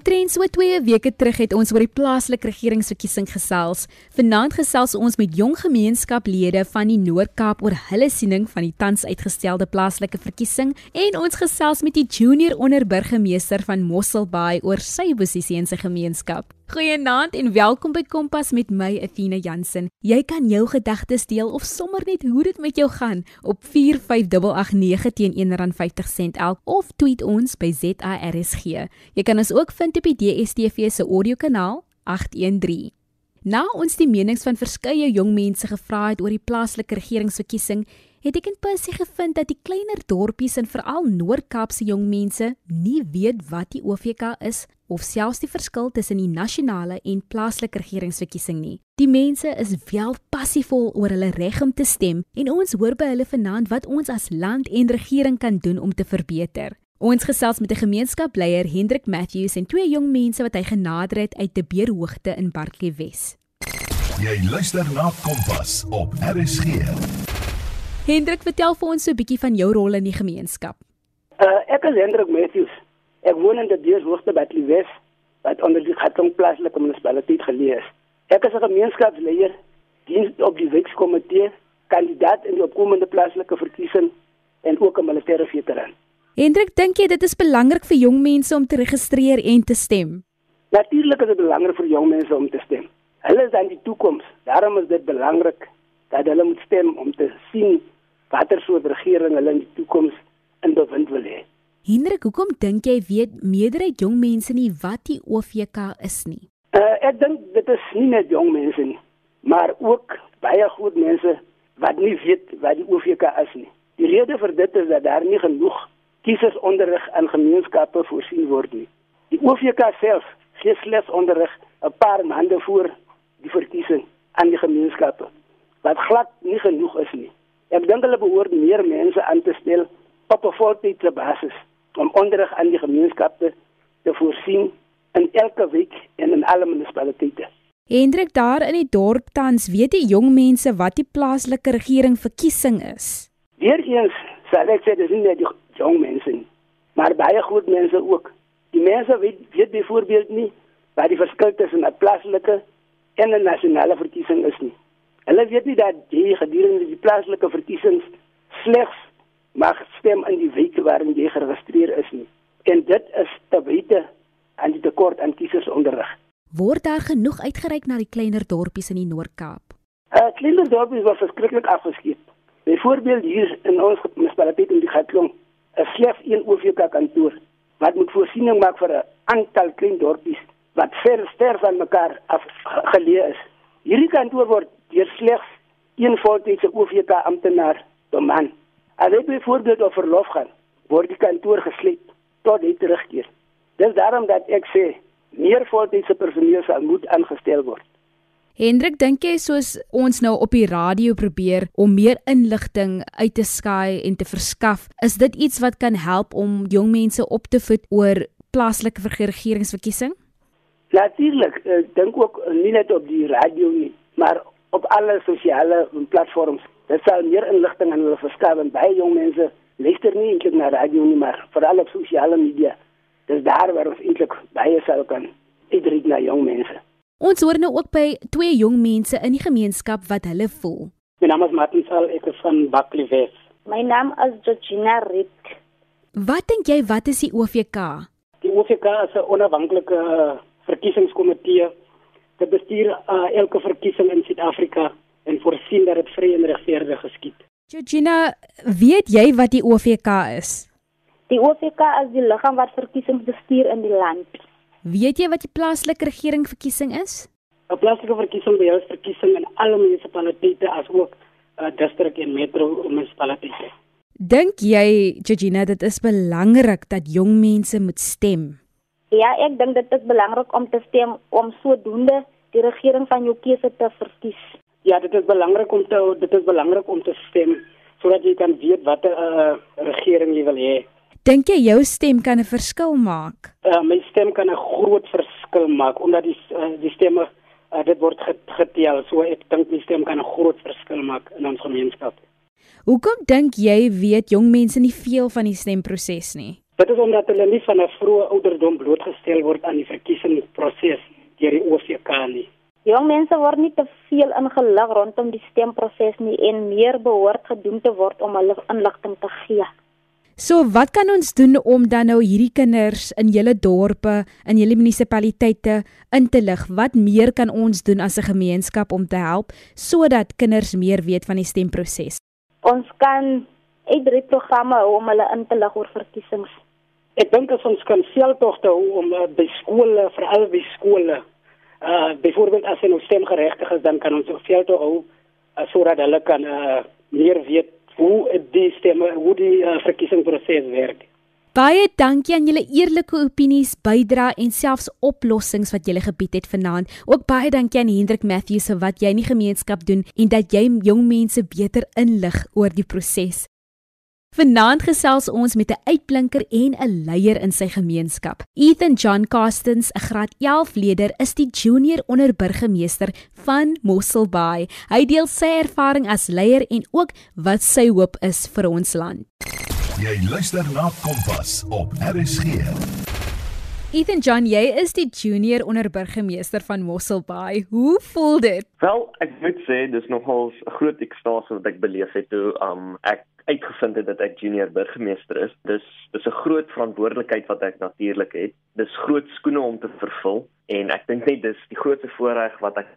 Omtrent so 2 weke terug het ons oor die plaaslike regeringsverkiesing gesels. Vanaand gesels ons met jong gemeenskaplede van die Noord-Kaap oor hulle siening van die tans uitgestelde plaaslike verkiesing en ons gesels met die junior onderburgemeester van Mosselbaai oor sy posisie in sy gemeenskap. Goeienaand en welkom by Kompas met my Athena Jansen. Jy kan jou gedagtes deel of sommer net hoe dit met jou gaan op 45889 teen R1.50 elk of tweet ons by ZARSG. Jy kan ons ook vind op die DSTV se audiokanaal 813. Nou ons die menings van verskeie jong mense gevra het oor die plaaslike regeringsverkiesing het ek in Pussie gevind dat die kleiner dorpies en veral Noord-Kaapse jong mense nie weet wat die OVK is of selfs die verskil tussen die nasionale en plaaslike regeringsverkiesing nie. Die mense is wel passievol oor hulle reg om te stem en ons hoor by hulle vanaand wat ons as land en regering kan doen om te verbeter. Ons gesels met 'n gemeenskapleier Hendrik Matthews en twee jong mense wat hy genader het uit te Beerhoogte in Barkley Wes. Jy luister na Kompas op RSG. Hendrik, vertel vir ons so 'n bietjie van jou rol in die gemeenskap. Uh, ek is Hendrik Matthews. Ek woon in die Deershoogte by Liwes, wat onder die Gauteng plaaslike munisipaliteit geleë is. Ek is 'n gemeenskapsleier, diens op die wetskomitee, kandidaat in die opkomende plaaslike verkiesing en ook 'n militêre veteran. Hendrik, dink jy dit is belangrik vir jong mense om te registreer en te stem? Natuurlik is dit belangrik vir jong mense om te stem. Hulle is aan die toekoms. Daarom is dit belangrik dat hulle moet stem om te sien watter soort regering hulle in die toekoms in bewind wil hê. Hendrik, hoekom dink jy weet meerderheid jong mense nie wat die OVK is nie? Uh, ek dink dit is nie net jong mense nie, maar ook baie groot mense wat nie weet wat die OVK is nie. Die rede vir dit is dat daar nie genoeg kiesersonderrig in gemeenskappe voorsien word nie. Die OVK self gee slegs onderrig 'n paar maande voor die verkiesing aan die gemeenskappe wat glad nie genoeg is nie. Ek dink hulle behoort meer mense aan te stel op 'n voltydse basis om onderrig aan die gemeenskappe te voorsien in elke week en in alle munisipaliteite. Hendrik daar in die dorp tans weet die jong mense wat die plaaslike regering verkiesing is. Weereens sal ek sê dis nie net die jong mense nie, maar baie groot mense ook. Die mense weet weet byvoorbeeld nie wat die verskil tussen 'n plaaslike en 'n nasionale verkiesing is nie. Hulle weet nie dat jy gedurende die plaaslike verkiesings slegs mag stem in die wijk waarin jy geregistreer is nie. En dit is te wyte aan die tekort aan kiesersonderrig. Word daar genoeg uitgereik na die kleiner dorpies in die Noord-Kaap? Uh kleiner dorpies was verskriklik afgeskiet. Byvoorbeeld hier in ons munisipaliteit in die Gatlong, 'n slegs een OVK kantoor wat moet voorsiening maak vir 'n aantal klein dorpies wat ver ver van mekaar af geleë is. Hierdie kantoor word deur slegs een voltydse OVK amptenaar beman. As hy byvoorbeeld op verlof gaan, word die kantoor gesluit tot hy terugkeer. Dis daarom dat ek sê meer voltydse personeel sal moet aangestel word. Hendrik, dink jy soos ons nou op die radio probeer om meer inligting uit te skaai en te verskaf, is dit iets wat kan help om jong mense op te voed oor plaaslike regeringsverkiesing? Natuurlik, ek dink ook nie net op die radio nie, maar op alle sosiale platforms. Dit sal meer inligting aan hulle verskaf en baie jong mense luister nie eintlik na radio nie, maar veral op sosiale media. Dis daar waar ons eintlik baie sal kan uitreik na jong mense. Ons hoor nou ook by twee jong mense in die gemeenskap wat hulle voel. My naam is Martin Sal, ek is van Bakliewes. My naam is Georgina Rit. Wat dink jy wat is die OVK? Die OVK is 'n onafhanklike verkiesingskomitee te bestuur uh, elke verkiesing in Suid-Afrika en voorsien dat dit vry en regverdig geskied. Georgina, weet jy wat die OVK is? Die OVK is die liggaam wat verkiesings bestuur in die land. Weet jy wat die plaaslike regering verkiesing is? 'n Plaaslike verkiesing behels verkiesing in alle munisipaliteite asook uh, distrik en metro munisipaliteite. Dink jy, Georgina, dit is belangrik dat jong mense moet stem? Ja, ek dink dit is belangrik om te stem om sodoende die regering van jou keuse te verkies. Ja, dit is belangrik om te dit is belangrik om te stem sodat jy kan weet watter uh, regering jy wil hê. Dink jy jou stem kan 'n verskil maak? Uh, my stem kan 'n groot verskil maak omdat die uh, die stemme uh, dit word getel. So ek dink my stem kan 'n groot verskil maak in ons gemeenskap. Hoekom dink jy weet jong mense nie veel van die stemproses nie? Dit is omdat hulle nie van 'n vroeë ouderdom blootgestel word aan die verkiesingsproses deur die OVK nie. Jong mense word nie te veel ingelig rondom die stemproses nie en meer behoort gedoen te word om hulle inligting te gee. So wat kan ons doen om dan nou hierdie kinders in julle dorpe, in julle munisipaliteite in te lig? Wat meer kan ons doen as 'n gemeenskap om te help sodat kinders meer weet van die stemproses? Ons kan uitdruk programme hou om hulle in te lig oor verkiesings. Ek dink as ons kan veldtogte hou om uh, by skole, veral by skole, uh byvoorbeeld as hulle stemgeregtig is, dan kan ons ook veldtog hou uh, sodat hulle kan uh, meer weet hoe die stemme hoe die uh, verkiesingsproses werk. Baie dankie aan julle eerlike opinies, bydrae en selfs oplossings wat julle gebied het vanaand. Ook baie dankie aan Hendrik Matthews vir wat jy in die gemeenskap doen en dat jy jong mense beter inlig oor die proses. Vanaand gesels ons met 'n uitblinker en 'n leier in sy gemeenskap. Ethan John Castens, 'n graad 11 leerder, is die junior onderburgemeester van Mosselbaai. Hy deel sy ervaring as leier en ook wat sy hoop is vir ons land. Jy luister na Kompas op RSG. Ethan John, jy is die junior onderburgemeester van Mosselbaai. Hoe voel dit? Wel, ek moet sê dis nogal 'n groot ekstase wat ek beleef het toe um ek uitgevind het dat ek junior burgemeester is. Dis dis 'n groot verantwoordelikheid wat ek natuurlik het. Dis groot skoene om te vervul en ek dink net dis die grootste voorreg wat ek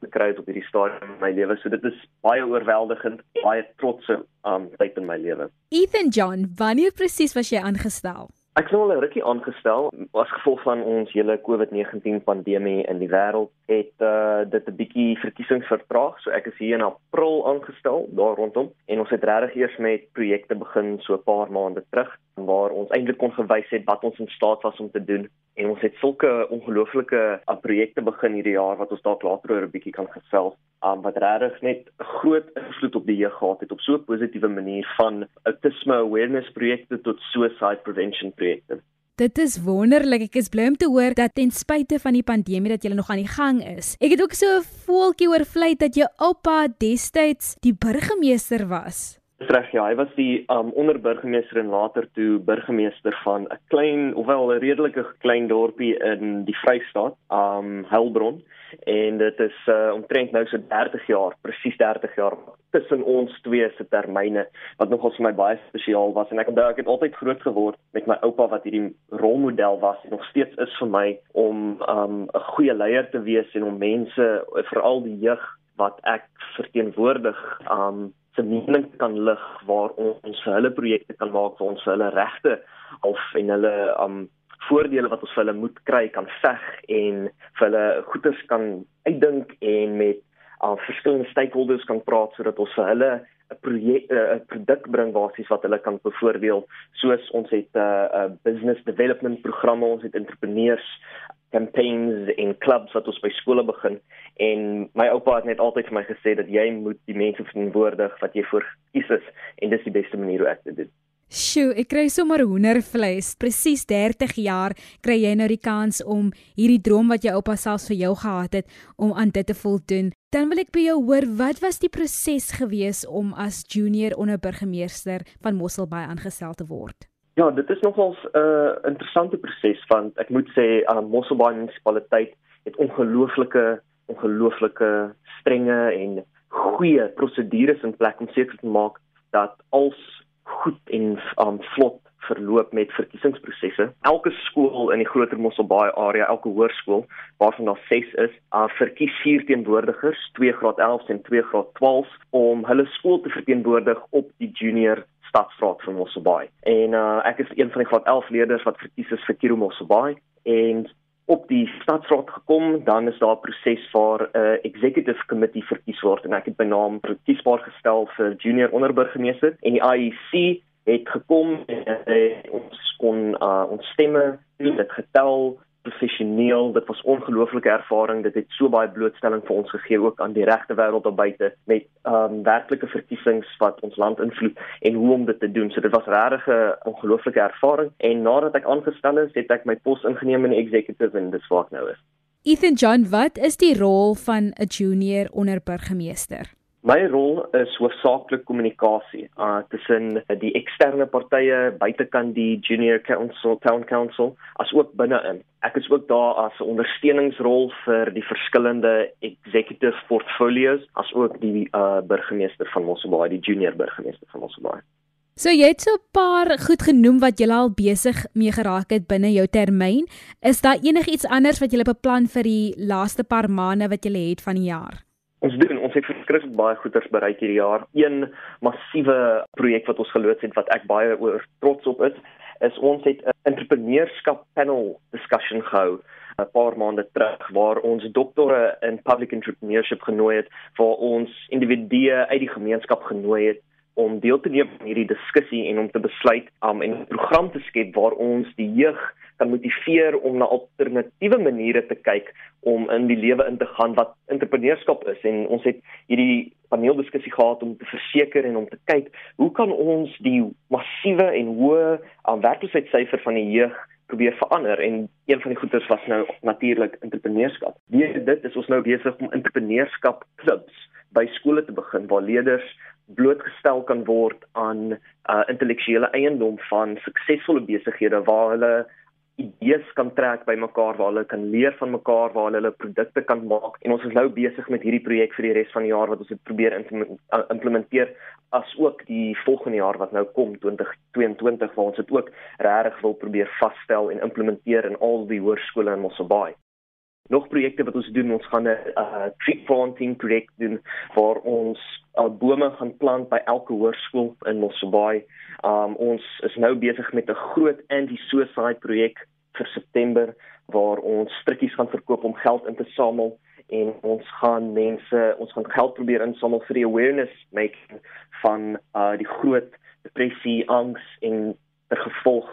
gekry het op hierdie stadium in my lewe. So dit is baie oorweldigend, baie trotse um tyd in my lewe. Ethan John, wanneer presies was jy aangestel? Ek is nou al 'n rukkie aangestel as gevolg van ons hele COVID-19 pandemie in die wêreld het uh, dit 'n bietjie verkiesings vertraag. So ek is hier in April aangestel daar rondom en ons het regtig eers met projekte begin so 'n paar maande terug waar ons eintlik kon gewys het wat ons in staat was om te doen en ons het sulke ongelooflike uh, projekte begin hierdie jaar wat ons dalk later oor 'n bietjie kan gesels um, wat regtig net groot invloed op die jeug gehad het op so 'n positiewe manier van autisme awareness projekte tot suicide prevention projekte. Dit is wonderlik. Ek is bly om te hoor dat ten spyte van die pandemie dat jy nog aan die gang is. Ek het ook so 'n voeltjie oorvlei dat jou oupa destyds die burgemeester was. Reg ja, hy was die um, onderburgemeester en later toe burgemeester van 'n klein, ofwel 'n redelike klein dorpie in die Vrystaat, um Helbron. En dit is uh, omtrent nou so 30 jaar, presies 30 jaar tussen ons twee se termyne wat nogals vir my baie spesiaal was. En ek onthou ek het altyd groot geword met my oupa wat hierdie rolmodel was en nog steeds is vir my om um 'n goeie leier te wees en om mense, veral die jeug wat ek verteenwoordig, um se mening kan lig waar ons vir hulle projekte kan maak waar ons vir hulle regte of en hulle um voordele wat ons vir hulle moet kry kan veg en vir hulle goeders kan uitdink en met uh, verskillende stakeholders kan praat sodat ons vir hulle 'n projek 'n produk bring basies wat hulle kan bevoordeel. Soos ons het 'n uh, uh, business development programme ons het entrepreneurs campaigns en clubs wat ons by skole begin en my oupa het net altyd vir my gesê dat jy moet die mense verantwoordig wat jy voor kies is en dis die beste manier hoe ek dit doen. Sjoe, ek kry sommer hoendervleis. Presies 30 jaar kry jy nou die kans om hierdie droom wat jou oupa selfs vir jou gehad het om aan dit te voldoen. Dan wil ek by jou hoor, wat was die proses gewees om as junior onderburgemeester van Mosselbaai aangestel te word? Ja, dit is nogals 'n uh, interessante proses want ek moet sê aan uh, Mosselbaai munisipaliteit het ongelooflike ongelooflike strenge en goeie prosedures in plek om seker te maak dat alles goed en um, vlot verloop met verkiesingsprosesse. Elke skool in die groter Mosselbaai area, elke hoërskool waarvan daar 6 is, uh, verkies vier teenwoordigers, 2 graad 11 en 2 graad 12 om hulle skool te verteenwoordig op die junior stadsraad van Mosselbaai. En uh, ek is een van die graad 11 leerders wat verkies is vir Kiro Mosselbaai. En op die stadsraad gekom, dan is daar 'n proses waar 'n uh, executive committee verkies word. En ek het by naam verkiesbaar gestel vir junior onderburgemeester. En die IEC het gekom en uh, ons kon uh, ons stemme dit getel professioneel, dit was ongelooflike ervaring. Dit het so baie blootstelling vir ons gegee ook aan die regte wêreld daar buite met ehm um, werklike verkiesings wat ons land invloed en hoe om dit te doen. So dit was regtig 'n ongelooflike ervaring en nadat ek aangestel is, het ek my pos ingeneem in die executive en dis waar ek nou is. Ethan John, wat is die rol van 'n junior onderburgemeester? My rol is hoofsaaklik kommunikasie uh tussen die eksterne partye buitekant die junior council, town council, as ook binne-in. Ek is ook daar as 'n ondersteuningsrol vir die verskillende executive portfolios as ook die uh burgemeester van Mosselbaai, die junior burgemeester van Mosselbaai. So jy het so 'n paar goed genoem wat jy al besig mee geraak het binne jou termyn. Is daar enigiets anders wat jy beplan vir die laaste paar maande wat jy het van die jaar? Ons doen ons het verskriklik baie goeders bereik hierdie jaar. Een massiewe projek wat ons geloods het wat ek baie oor trots op is, is ons het 'n entrepreneurskap panel discussion gehou 'n paar maande terug waar ons doktore in public entrepreneurship genooi het waar ons individue uit die gemeenskap genooi het om deel te neem aan hierdie diskussie en om te besluit om um, 'n program te skep waar ons die jeug kan motiveer om na alternatiewe maniere te kyk om in die lewe in te gaan wat entrepreneurskap is en ons het hierdie paneeldiskussie gehad om te verseker en om te kyk hoe kan ons die massiewe en hoë aanwerklikheidssyfer van die jeug probeer verander en een van die goeders was nou natuurlik entrepreneurskap. Deur dit is ons nou besig om entrepreneurskap klubs by skole te begin waar leerders blootgestel kan word aan uh, intellektuele eiendom van suksesvolle besighede waar hulle idees kan trek by mekaar waar hulle kan leer van mekaar waar hulle hulle produkte kan maak. En ons is nou besig met hierdie projek vir die res van die jaar wat ons het probeer implementeer as ook die volgende jaar wat nou kom 2022 waar ons dit ook regtig wil probeer vasstel en implementeer in al die hoërskole in Mosselbaai. Nog projekte wat ons doen ons gaan 'n uh, tree planting projek doen waar ons uh, bome gaan plant by elke hoërskool in Mosselbaai Um ons is nou besig met 'n groot anti-suicide projek vir September waar ons strikkies gaan verkoop om geld in te samel en ons gaan mense ons gaan geld probeer insamel vir die awareness making van uh die groot depressie, angs en die gevolg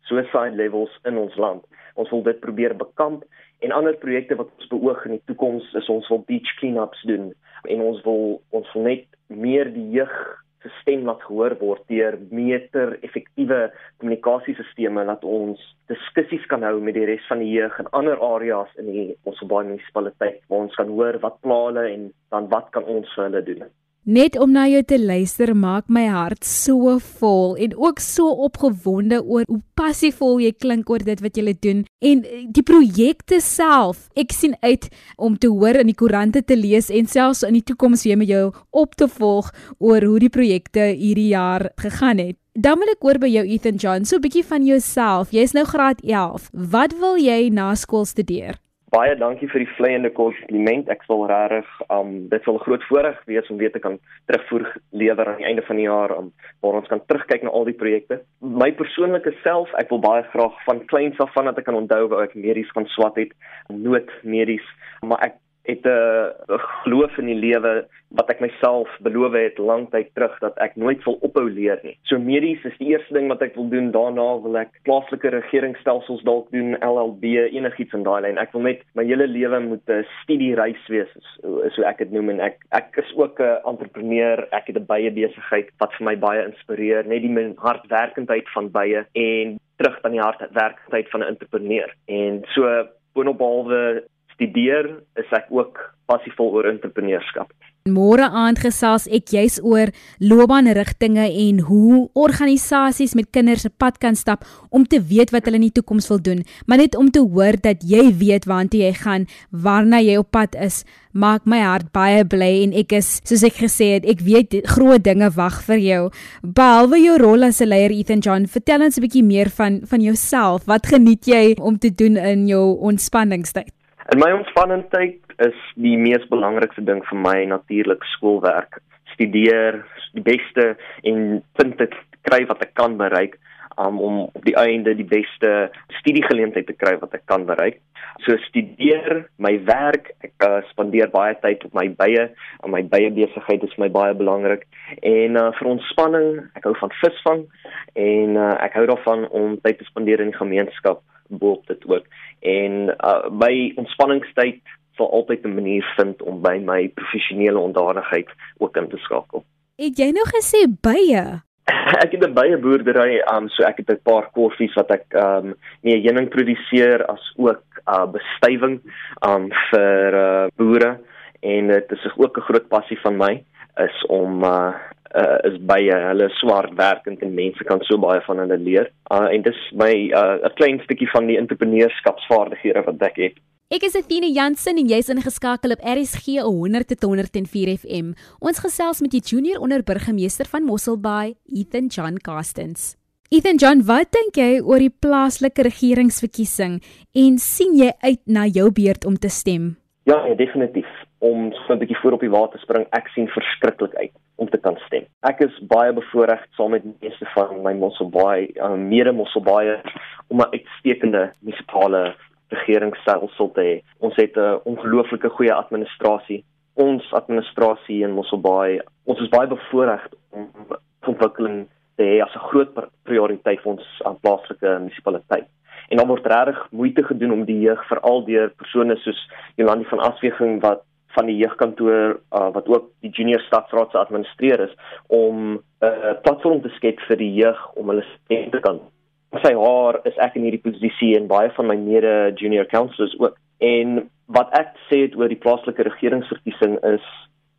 suicide levels in ons land. Ons wil dit probeer bekamp en ander projekte wat ons beoog in die toekoms is ons wil beach cleanups doen en ons wil ons wil net meer die jeug se stem laat gehoor word deur meter effektiewe kommunikasiesisteme dat ons diskussies kan hou met die res van die jeug in ander areas in die ons munisipaliteit waar ons kan hoor wat pla hulle en dan wat kan ons vir hulle doen. Net om na jou te luister maak my hart so vol en ook so opgewonde oor hoe passievol jy klink oor dit wat jy doen en eh, die projekte self. Ek sien uit om te hoor in die koerante te lees en selfs in die toekoms weer met jou op te volg oor hoe die projekte hierdie jaar gegaan het. Dan wil ek oor by jou Ethan John, so 'n bietjie van jouself. Jy's nou graad 11. Wat wil jy na skool studeer? Baie dankie vir die vleiende kompliment. Ek sal regtig um dit sal groot voorreg wees om weer te kan terugvoer lewer aan die einde van die jaar om um, waar ons kan terugkyk na al die projekte. My persoonlike self, ek wil baie graag van kleins af van dat ek kan onthou waar ek medies gaan swat het, nood medies, maar ek het 'n uh, geloof in die lewe wat ek myself beloof het lanktyd terug dat ek nooit sal ophou leer nie. So medies is die eerste ding wat ek wil doen. Daarna wil ek plaaslike regeringsstelsels dalk doen, LLB, enigiets in daai lyn. Ek wil net my hele lewe moet 'n studiereis wees, so, so ek dit noem en ek ek is ook 'n entrepreneur. Ek het 'n baie besigheid wat vir my baie inspireer, net die hardwerkendheid van baie en terug aan die hardwerkendheid van 'n entrepreneur. En so boonophalwe studeer is ek ook passievol oor entrepreneurskap. Môre aand gesels ek juis oor loopbaanrigtinge en hoe organisasies met kinders 'n pad kan stap om te weet wat hulle in die toekoms wil doen, maar net om te hoor dat jy weet waantoe jy gaan, waarna jy op pad is, maak my hart baie bly en ek is soos ek gesê het, ek weet groot dinge wag vir jou. Behalwe jou rol as 'n leier Ethan John, vertel ons 'n bietjie meer van van jouself. Wat geniet jy om te doen in jou ontspanningstyd? In my ontspanningstyd is die mees belangrikste ding vir my natuurlik skoolwerk. Studeer die beste en punte kry wat ek kan bereik um, om op die einde die beste studiegeleentheid te kry wat ek kan bereik. So studeer, my werk, ek uh, spandeer baie tyd op my bye, en my bye besigheid is my baie belangrik. En uh, vir ontspanning, ek hou van visvang en uh, ek hou daarvan om tyd te spandeer in die gemeenskap boop dit ook. En uh, by ontspanningstyd sal altyd 'n manier vind om by my professionele onderdanigheid ook in te skakel. Het jy nou gesê bye? ek het 'n bye boerdery, um so ek het 'n paar koffies wat ek um nee heuning produseer as ook uh bestuiving um vir uh boere en dit is ook 'n groot passie van my. is om uh, uh is baie hulle swart werkend en mense kan so baie van hulle leer. Uh en dis my 'n uh, klein stukkie van die entrepreneurskapsvaardighede wat ek het. Ek is Athena Jansen en jy's ingeskakel op RSG 100.104 FM. Ons gesels met die junior onderburgemeester van Mosselbaai, Ethan John Castens. Ethan John, wat dink jy oor die plaaslike regeringsverkiesing en sien jy uit na jou beurt om te stem? Ja, ja definitief. Om so 'n bietjie voor op die water spring, ek sien verskriklik uit om te kan stem. Ek is baie bevoorreg saam met meeste van my Mosselbaai, uh, mede Mosselbaai om 'n uitstekende munisipale regeringsstelsel te hê. Ons het 'n ongelooflike goeie administrasie. Ons administrasie in Mosselbaai, ons is baie bevoorreg om ontwikkeling te hê as 'n groot prioriteit vir ons aan plaaslike munisipaliteit. En dan word regtig moeite gedoen om die jeug veral deur persone soos Jolandi van Asweging wat van die jeugkantoor uh, wat ook die junior stadsraad se administreer is om 'n uh, platform te skep vir die jeug om hulle stem te kan. Sy haar is ek in hierdie posisie en baie van my mede junior councillors ook. En wat ek sê het oor die plaaslike regeringsverkiesing is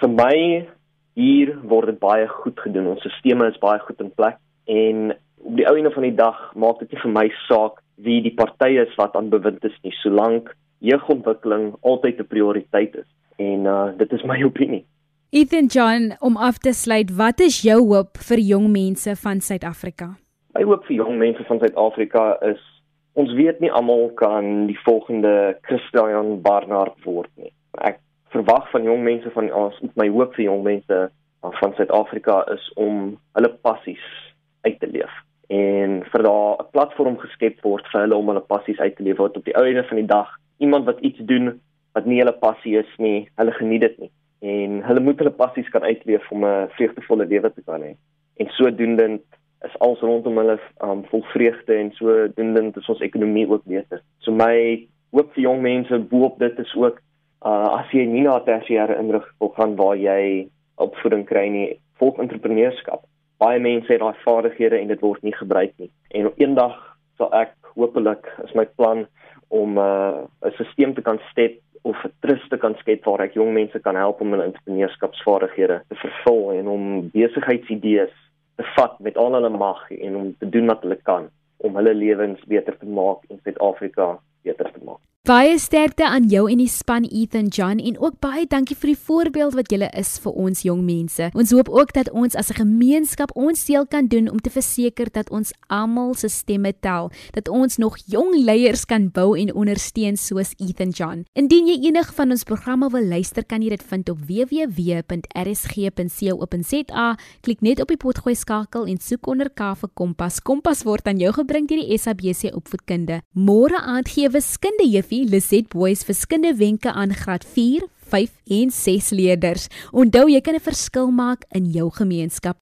vir my hier word dit baie goed gedoen. Ons stelsels is baie goed in plek en op die ou einde van die dag maak dit nie vir my saak wie die partye is wat aan bewind is nie, solank jeugontwikkeling altyd 'n prioriteit is. En uh dit is my opinie. Ethan John, om af te sluit, wat is jou hoop vir jong mense van Suid-Afrika? My hoop vir jong mense van Suid-Afrika is ons weet nie almal kan die volgende Christian Barnard word nie. Ek verwag van jong mense van ons my hoop vir jong mense van Suid-Afrika is om hulle passies uit te leef en vir daar 'n platform geskep word vir hulle om hulle passies uit te leef wat op die einde van die dag iemand wat iets doen wat nie hulle passie is nie, hulle geniet dit nie en hulle moet hulle passies kan uitleef om 'n vreugdevolle lewe te kan hê. En sodoende is alles rondom hulle um, vol vreugde en sodoende is ons ekonomie ook beter. So my hoop vir jong mense bo op dit is ook uh as jy nie na tersiêre inrigting wil gaan waar jy opvoeding kry nie, volg entrepreneurskap. Baie mense het daai vaardighede en dit word nie gebruik nie. En eendag sal ek hopelik is my plan om uh 'n stelsel te kan skep of 'n trust te kan skep waar ek jong mense kan help om hulle entrepreneurskapsvaardighede te vervul en om besigheidsidees te vat met al hulle mag en om te doen wat hulle kan om hulle lewens beter te maak in Suid-Afrika beter te maak. Baie sterkte aan jou en die span Ethan John en ook baie dankie vir die voorbeeld wat julle is vir ons jong mense. Ons hoop ook dat ons as 'n gemeenskap ons deel kan doen om te verseker dat ons almal se stemme tel, dat ons nog jong leiers kan bou en ondersteun soos Ethan John. Indien jy enig van ons programme wil luister, kan jy dit vind op www.rsg.co.za. Klik net op die potgooi skakel en soek onder K vir Kompas. Kompas word aan jou gebring deur die SABC Opvoedkunde. Môre aand gee wiskunde juffie Liset Boys verskillende wenke aan graad 4, 5 en 6 leerders. Onthou jy kan 'n verskil maak in jou gemeenskap.